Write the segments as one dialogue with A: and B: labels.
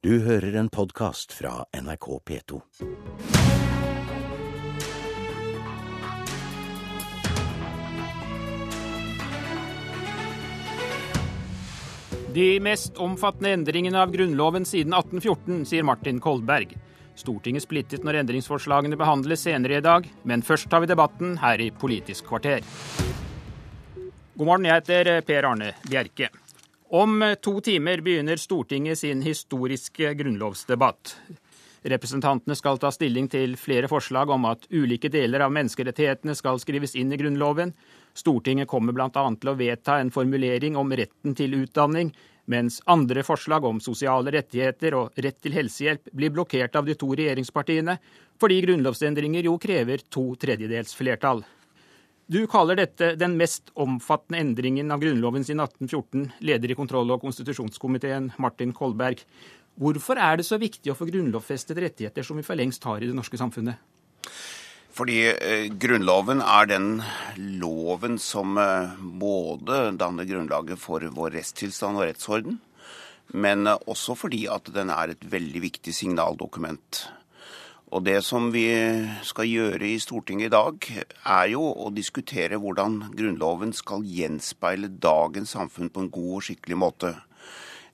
A: Du hører en podkast fra NRK P2.
B: De mest omfattende endringene av Grunnloven siden 1814, sier Martin Kolberg. Stortinget splittet når endringsforslagene behandles senere i dag, men først tar vi debatten her i Politisk kvarter. God morgen, jeg heter Per Arne Bjerke. Om to timer begynner Stortinget sin historiske grunnlovsdebatt. Representantene skal ta stilling til flere forslag om at ulike deler av menneskerettighetene skal skrives inn i Grunnloven. Stortinget kommer bl.a. til å vedta en formulering om retten til utdanning, mens andre forslag om sosiale rettigheter og rett til helsehjelp blir blokkert av de to regjeringspartiene, fordi grunnlovsendringer jo krever to tredjedels flertall. Du kaller dette den mest omfattende endringen av Grunnloven siden 1814, leder i kontroll- og konstitusjonskomiteen Martin Kolberg. Hvorfor er det så viktig å få grunnlovfestet rettigheter som vi for lengst har i det norske samfunnet?
C: Fordi eh, Grunnloven er den loven som eh, både danner grunnlaget for vår rettstilstand og rettsorden, men eh, også fordi at den er et veldig viktig signaldokument. Og det som vi skal gjøre i Stortinget i dag, er jo å diskutere hvordan Grunnloven skal gjenspeile dagens samfunn på en god og skikkelig måte.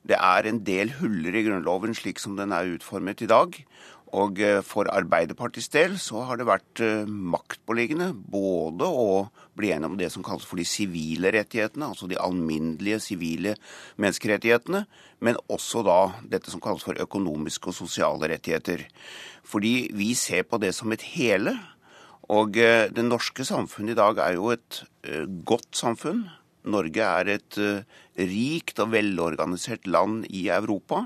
C: Det er en del huller i Grunnloven slik som den er utformet i dag. Og eh, for Arbeiderpartiets del så har det vært eh, maktpåliggende både å bli enig om det som kalles for de sivile rettighetene, altså de alminnelige sivile menneskerettighetene, men også da dette som kalles for økonomiske og sosiale rettigheter. Fordi vi ser på det som et hele. Og eh, det norske samfunnet i dag er jo et godt samfunn. Norge er et rikt og velorganisert land i Europa.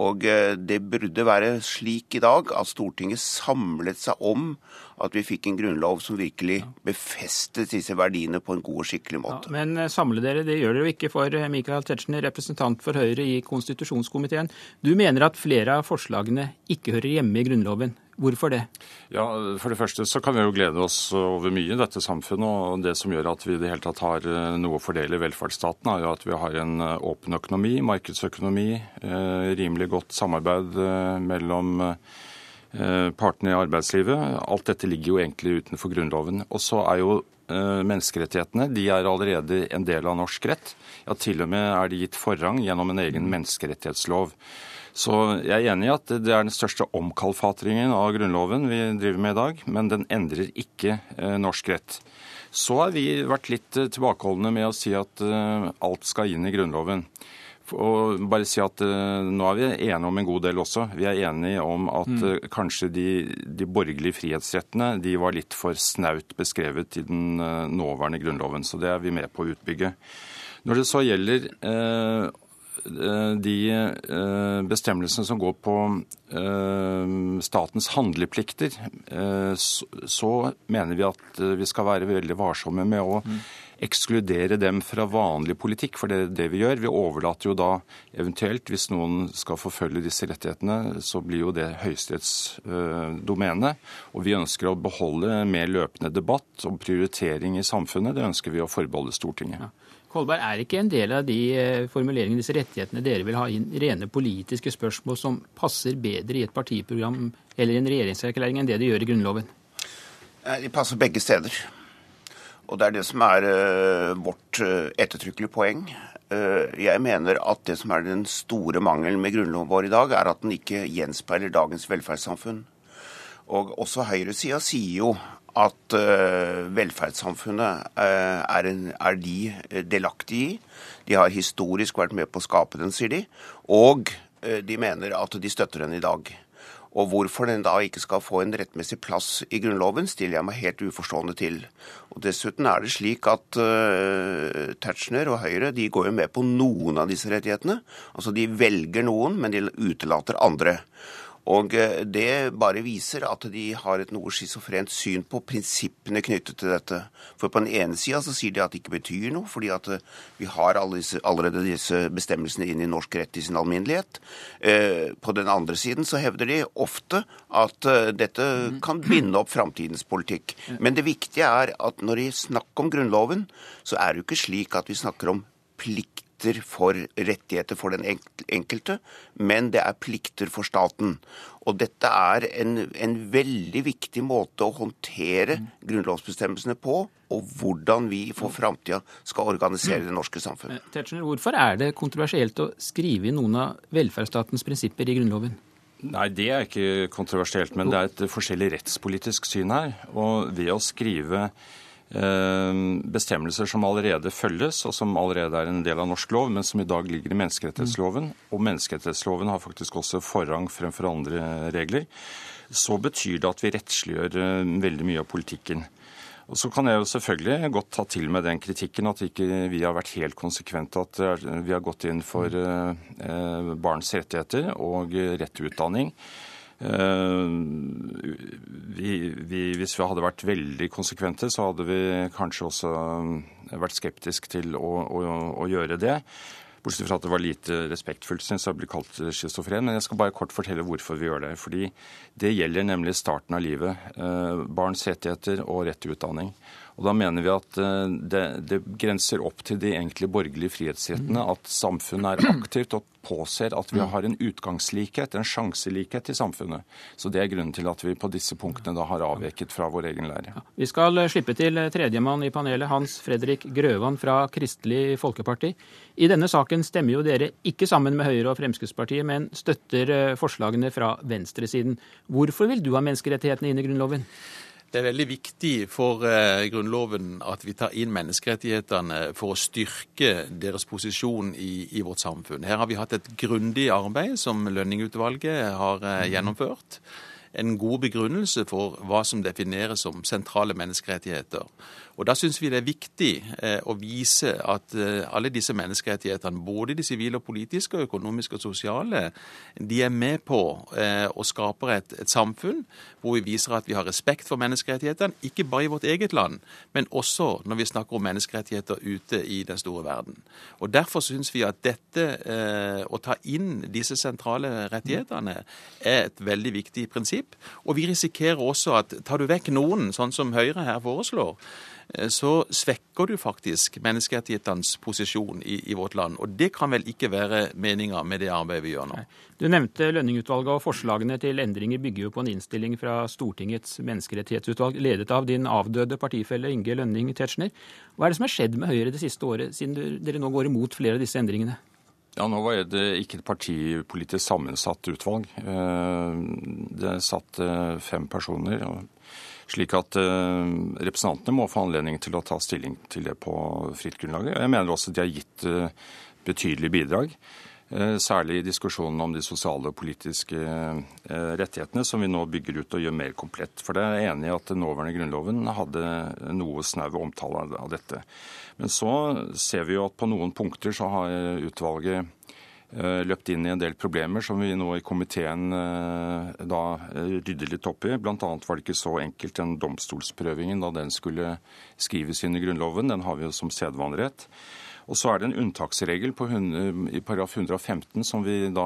C: Og eh, det burde være slik i dag at Stortinget samlet seg om at vi fikk en grunnlov som virkelig befestet disse verdiene på en god og skikkelig måte.
B: Ja, men eh, samle dere, det gjør dere jo ikke for eh, Michael Tetzschner, representant for Høyre i konstitusjonskomiteen. Du mener at flere av forslagene ikke hører hjemme i Grunnloven. Hvorfor det?
D: Ja, For det første så kan vi jo glede oss over mye i dette samfunnet. Og det som gjør at vi i det hele tatt har eh, noe å fordele i velferdsstaten, er jo at vi har en åpen økonomi, markedsøkonomi, rimelig godt samarbeid mellom partene i arbeidslivet. Alt dette ligger jo egentlig utenfor Grunnloven. Og så er jo menneskerettighetene de er allerede en del av norsk rett. Ja, Til og med er de gitt forrang gjennom en egen menneskerettighetslov. Så jeg er enig i at det er den største omkalfatringen av Grunnloven vi driver med i dag, men den endrer ikke eh, norsk rett. Så har vi vært litt eh, tilbakeholdne med å si at eh, alt skal inn i Grunnloven. Og bare si at Nå er vi enige om en god del også. Vi er enige om at mm. kanskje de, de, borgerlige frihetsrettene de var litt for snaut beskrevet i den nåværende Grunnloven. Så det er vi med på å utbygge. Når det så gjelder eh, Eh, de eh, bestemmelsene som går på eh, statens handleplikter, så mener vi at vi skal være veldig varsomme med å ekskludere dem fra vanlig politikk, for det er det vi gjør. Vi overlater jo da eventuelt, hvis noen skal forfølge disse rettighetene, så blir jo det Høyesteretts domene. Og vi ønsker å beholde mer løpende debatt om prioritering i samfunnet. Det ønsker vi å forbeholde Stortinget. Ja.
B: Kolberg, er ikke en del av de eh, formuleringene, disse rettighetene dere vil ha inn, rene politiske spørsmål som passer bedre i et partiprogram eller en regjeringserklæring enn det de gjør i Grunnloven?
C: De passer begge steder. Og det er det som er uh, vårt uh, ettertrykkelige poeng. Uh, jeg mener at det som er den store mangelen med grunnloven vår i dag, er at den ikke gjenspeiler dagens velferdssamfunn. Og også høyresida sier jo at velferdssamfunnet er, en, er, de eh, delaktige i. De har historisk vært med på å skape den, sier de. Og de mener at de støtter den i dag. Og hvorfor den da ikke skal få en rettmessig plass i Grunnloven, stiller jeg meg helt uforstående til. Og Dessuten er det slik at uh, Tetzschner og Høyre de går jo med på noen av disse rettighetene. Altså De velger noen, men de utelater andre. Og eh, det bare viser at de har et noe schizofrent syn på prinsippene knyttet til dette. For på den ene sida sier de at det ikke betyr noe, fordi at eh, vi har disse, allerede disse bestemmelsene inn i norsk rett i sin alminnelighet. Eh, på den andre siden så hevder de ofte at dette kan binde opp framtidens politikk. Men det viktige er at når de snakker om Grunnloven, så er det jo ikke slik at vi snakker om plikt plikter for rettigheter for den enkelte, men det er plikter for staten. Og dette er en, en veldig viktig måte å håndtere grunnlovsbestemmelsene på, og hvordan vi for framtida skal organisere det norske samfunnet.
B: Eh, Tetzschner, hvorfor er det kontroversielt å skrive inn noen av velferdsstatens prinsipper i Grunnloven?
D: Nei, det er ikke kontroversielt, men det er et forskjellig rettspolitisk syn her. Og ved å skrive bestemmelser som allerede følges, og som allerede er en del av norsk lov, men som i dag ligger i menneskerettighetsloven. Og menneskerettighetsloven har faktisk også forrang fremfor andre regler. Så betyr det at vi rettsliggjør eh, veldig mye av politikken. Og Så kan jeg jo selvfølgelig godt ta til med den kritikken at ikke vi har vært helt konsekvente. At vi har gått inn for eh, barns rettigheter og rett til utdanning. Eh, vi, vi, hvis vi hadde vært veldig konsekvente, så hadde vi kanskje også eh, vært skeptisk til å, å, å gjøre det. Bortsett fra at det var lite respektfullt, syns jeg, å bli kalt schizofren. Men jeg skal bare kort fortelle hvorfor vi gjør det. Fordi det gjelder nemlig starten av livet. Eh, barns rettigheter og rett til utdanning. Og da mener vi at det, det grenser opp til de egentlig borgerlige frihetsrettene at samfunnet er aktivt og påser at vi mm. har en utgangslikhet, en sjanselikhet i samfunnet. Så det er grunnen til at vi på disse punktene da har avveket fra vår egen lære. Ja.
B: Vi skal eh, slippe til eh, tredjemann i panelet, Hans Fredrik Grøvan fra Kristelig Folkeparti. I denne saken stemmer jo dere ikke sammen med Høyre og Fremskrittspartiet, men støtter eh, forslagene fra venstresiden. Hvorfor vil du ha menneskerettighetene inn i Grunnloven?
E: Det er veldig viktig for eh, Grunnloven at vi tar inn menneskerettighetene for å styrke deres posisjon i, i vårt samfunn. Her har vi hatt et grundig arbeid som Lønningutvalget har eh, mhm. gjennomført. En god begrunnelse for hva som defineres som sentrale menneskerettigheter. Og Da syns vi det er viktig eh, å vise at eh, alle disse menneskerettighetene, både de sivile, og politiske, økonomiske og sosiale, de er med på eh, å skape et, et, samfunn hvor vi viser at vi har respekt for menneskerettighetene, ikke bare i vårt eget land, men også når vi snakker om menneskerettigheter ute i den store verden. Og Derfor syns vi at dette, å ta inn disse sentrale rettighetene, er et veldig viktig prinsipp. Og vi risikerer også at tar du vekk noen, sånn som Høyre her foreslår, Eh, så svekker du faktisk menneskerettighetenes posisjon i, i, vårt land. Og det kan vel ikke være meninga med det arbeidet vi gjør nå.
B: Du nevnte Lønningutvalget, og forslagene til endringer bygger jo på en innstilling fra Stortingets menneskerettighetsutvalg, ledet av din avdøde partifelle Inge Lønning Tetzschner. Hva er det som har skjedd med Høyre det siste året, siden dere nå går imot flere av disse endringene?
D: Ja, Nå var det ikke et partipolitisk sammensatt utvalg. Eh, det satt eh, fem personer. slik at eh, representantene må få anledning til å ta stilling til det på fritt grunnlag. Jeg mener også at de har gitt betydelige bidrag. Eh, særlig i diskusjonen om de sosiale og politiske rettighetene, som vi nå bygger ut og gjør mer komplett. For det er enig i at den nåværende grunnloven hadde noe snau omtale av dette. Men så ser vi jo at på noen punkter så har utvalget Eh, løpt inn i en del problemer som vi nå i komiteen eh, da eh, rydder litt opp i. Annet var det ikke så enkelt den domstolsprøvingen da den skulle skrives inn i Grunnloven. Den har vi jo som sedvanerett. Og så er det en unntaksregel på, i paragraf 115 som vi da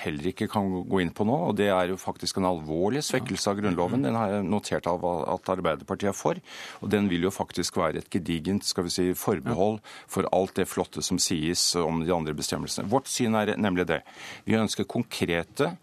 D: heller ikke kan gå inn på nå. Og det er jo faktisk en alvorlig svekkelse av Grunnloven. Den har jeg notert av at Arbeiderpartiet er for. Og den vil jo faktisk være et gedigent skal vi si, forbehold for alt det flotte som sies om de andre bestemmelsene. Vårt syn er nemlig det. Vi ønsker konkrete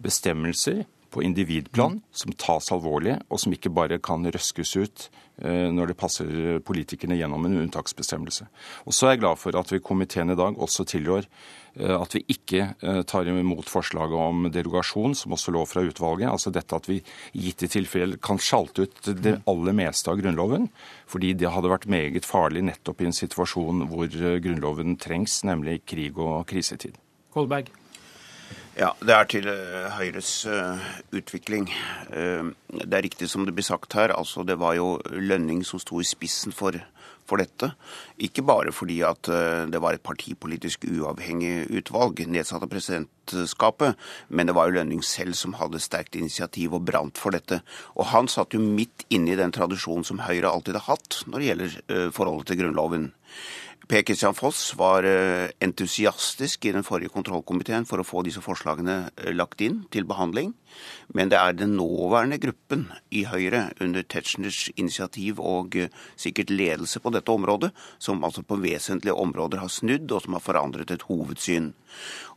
D: bestemmelser på individplan som tas alvorlig, og som ikke bare kan røskes ut eh, når det passer politikerne gjennom en unntaksbestemmelse. Og så er jeg glad for at vi i komiteen i dag også tilrår eh, at vi ikke eh, tar imot forslaget om derogasjon, som også lå fra utvalget. Altså dette at vi gitt i tilfelle kan sjalte ut det aller meste av Grunnloven. Fordi det hadde vært meget farlig nettopp i en situasjon hvor Grunnloven trengs, nemlig krig og krisetid.
B: Kolberg.
C: Ja, Det er til eh, Høyres uh, utvikling. Uh, det er riktig som det blir sagt her. altså Det var jo Lønning som sto i spissen for, for dette. Ikke bare fordi at det var et partipolitisk uavhengig utvalg nedsatt av presidentskapet, men det var jo Lønning selv som hadde sterkt initiativ og brant for dette. Og han satt jo midt inne i den tradisjonen som Høyre alltid har hatt når det gjelder forholdet til Grunnloven. Per Kristian Foss var eh, entusiastisk i den forrige kontrollkomiteen for å få disse forslagene eh, lagt inn til behandling. Men det er den nåværende gruppen i Høyre, under Tetzschners initiativ og eh, sikkert ledelse på dette området, som altså på vesentlige områder har snudd, og som har forandret et hovedsyn.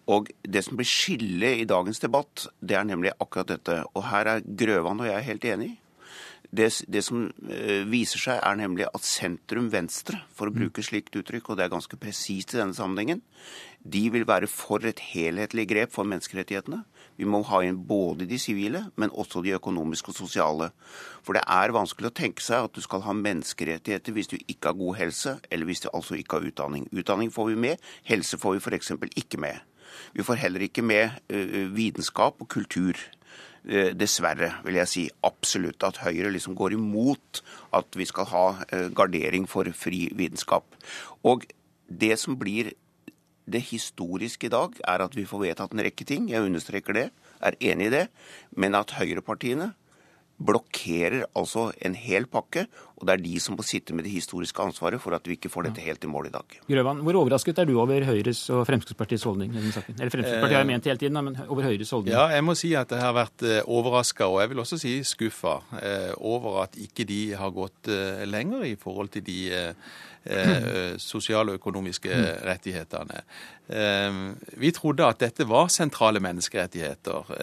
C: Og Det som blir skillet i dagens debatt, det er nemlig akkurat dette. Og her er Grøvan og jeg helt enig. Det, det, som viser seg, er nemlig at sentrum-venstre, for å bruke slikt uttrykk, og det er ganske presist i denne sammenhengen, de vil være for et helhetlig grep for menneskerettighetene. Vi må ha inn både de sivile, men også de økonomiske og sosiale. For det er vanskelig å tenke seg at du skal ha menneskerettigheter hvis du ikke har god helse, eller hvis du altså ikke har utdanning. Utdanning får vi med, helse får vi f.eks. ikke med. Vi får heller ikke med uh, vitenskap og kultur. Eh, dessverre, vil jeg si, absolutt at Høyre liksom går imot at vi skal ha eh, gardering for fri vitenskap. Og det som blir det historiske i dag, er at vi får vedtatt en rekke ting. Jeg understreker det, er enig i det. Men at høyrepartiene blokkerer altså en hel pakke, og det er de som må sitte med det historiske ansvaret for at vi ikke får dette helt i mål i dag.
B: Grøvan, hvor overrasket er du over Høyres og Fremskrittspartiets holdning i denne saken? Eller Fremskrittspartiet har ment hele tiden, men over Høyres holdning?
E: Ja, jeg må si at jeg har vært eh, overraska, og jeg vil også si skuffa, eh, over at ikke de har gått eh, lenger i forhold til de sosiale og økonomiske mm. rettighetene. Vi trodde at dette var sentrale menneskerettigheter.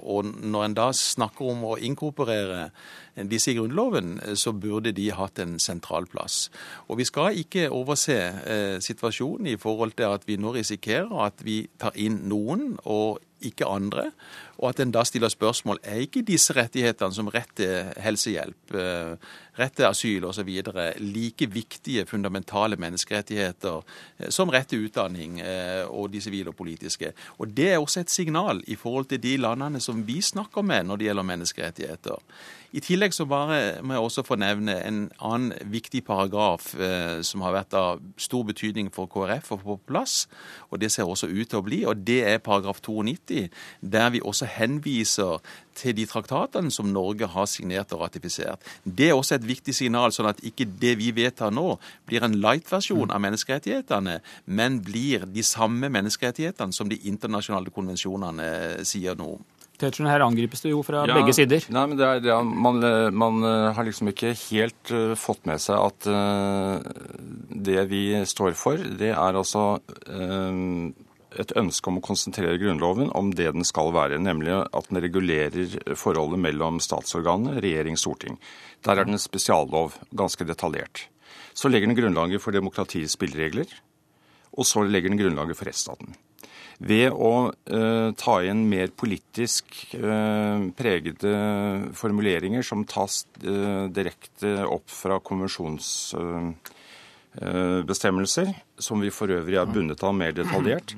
E: Og når en da snakker om å inkorporere disse i Grunnloven, eh, så burde de hatt en sentral plass. Og vi skal ikke overse eh, situasjonen i forhold til at vi nå risikerer at vi tar inn noen og ikke andre. Og at en da stiller spørsmål er ikke disse rettighetene som rett til helsehjelp, eh, rett til asyl osv. like viktige fundamentale menneskerettigheter eh, som rett til utdanning og de sivile og politiske. Og Det er også et signal i forhold til de landene som vi snakker med når det gjelder menneskerettigheter. I tillegg så bare må jeg også få nevne en annen viktig paragraf eh, som har vært av stor betydning for KrF å få på plass, og det ser også ut til å bli, og det er paragraf 92, der vi også henviser til de traktatene som Norge har signert og ratifisert. Det er også et viktig signal, sånn at ikke det vi vedtar nå, blir en light-versjon av menneskerettighetene, men blir de samme menneskerettighetene som de internasjonale konvensjonene eh, sier noe om.
B: Tetzschner, her angripes det jo fra ja, begge sider.
D: Nei, men det er, ja, man, man, eh, har liksom ikke helt uh, fått med seg at uh, det vi står for, det er altså uh, et ønske om å konsentrere Grunnloven om det den skal være, nemlig at den regulerer forholdet mellom statsorganene, regjering, storting. Der er den en spesiallov, ganske detaljert. Så legger den grunnlaget for demokratiets spilleregler, og så legger den grunnlaget for rettsstaten ved å uh, ta inn mer politisk uh, pregede formuleringer som tas uh, direkte opp fra konvensjonsbestemmelser, som vi for øvrig er bundet av mer detaljert.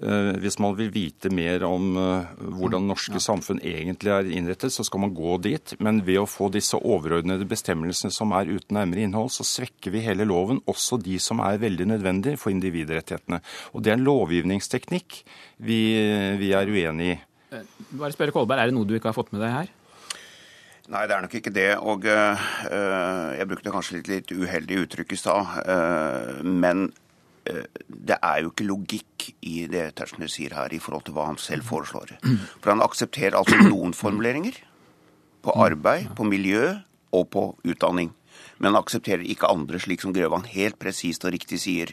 D: Eh, hvis man vil vite mer om eh, hvordan norske samfunn egentlig er innrettet, så skal man gå dit. Men ved å få disse overordnede bestemmelsene som er uten nærmere innhold, så svekker vi hele loven, også de som er veldig nødvendige for individrettighetene. Og det er en lovgivningsteknikk vi, vi er uenig i.
B: Eh, bare spørre Kolberg, Er det noe du ikke har fått med deg her?
C: Nei, det er nok ikke det. Og uh, jeg brukte kanskje litt, litt uheldig uttrykk i stad. Uh, men uh, det er jo ikke logikk i det Tetzschner sier her, i forhold til hva han selv foreslår. For han aksepterer altså noen formuleringer på arbeid, på miljø og på utdanning men han aksepterer ikke andre, slik som Grøvan helt presist og riktig sier.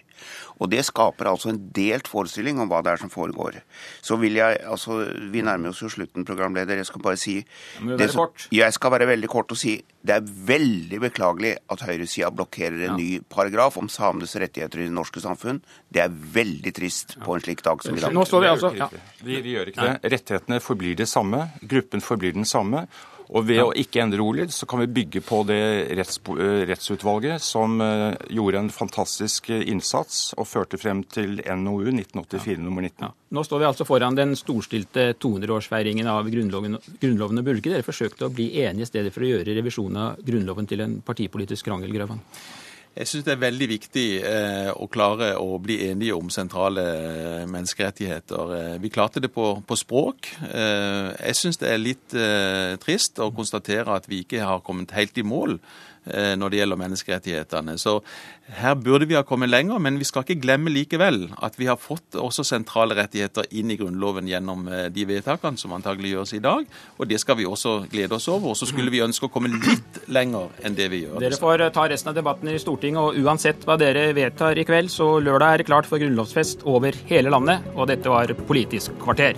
C: Og Det skaper altså en delt forestilling om hva det er som foregår. Så vil jeg, altså, Vi nærmer oss jo slutten, programleder. Jeg skal bare si
B: det som,
C: Jeg skal være veldig kort og si det er veldig beklagelig at høyresida blokkerer en ja. ny paragraf om samenes rettigheter i det norske samfunn. Det er veldig trist på en slik dag som i dag.
B: Nå står vi altså...
D: Ja. Vi, vi gjør ikke det. Rettighetene forblir det samme. Gruppen forblir den samme. Og ved å ikke endre ordlyd, så kan vi bygge på det retts, eh, rettsutvalget som eh, gjorde en fantastisk eh, innsats og førte frem til NOU 1984 nummer 19. Ja.
B: Nå står vi altså foran den storstilte 200-årsfeiringen av Grunnloven. Grunnloven. Burde ikke dere forsøkt å bli enige i stedet for å gjøre revisjonen av Grunnloven til en partipolitisk krangel, Grøvan?
E: Jeg syns det er veldig viktig eh, å klare å bli enige om sentrale eh, menneskerettigheter. Eh, vi klarte det på, på språk. Eh, jeg syns det er litt trist å konstatere at vi ikke har kommet helt i mål når det gjelder menneskerettighetene. Så her burde vi ha kommet lenger, men vi skal ikke glemme likevel at vi har fått også sentrale rettigheter inn i Grunnloven gjennom eh, de vedtakene som antagelig gjøres i dag. Og det skal vi også glede oss over. Og så skulle vi ønske å komme litt lenger enn det vi gjør.
B: Dere får ta resten av debatten i Stortinget, og uansett hva dere vedtar i kveld, så lørdag er det klart for grunnlovsfest over hele landet. Og dette var Politisk kvarter.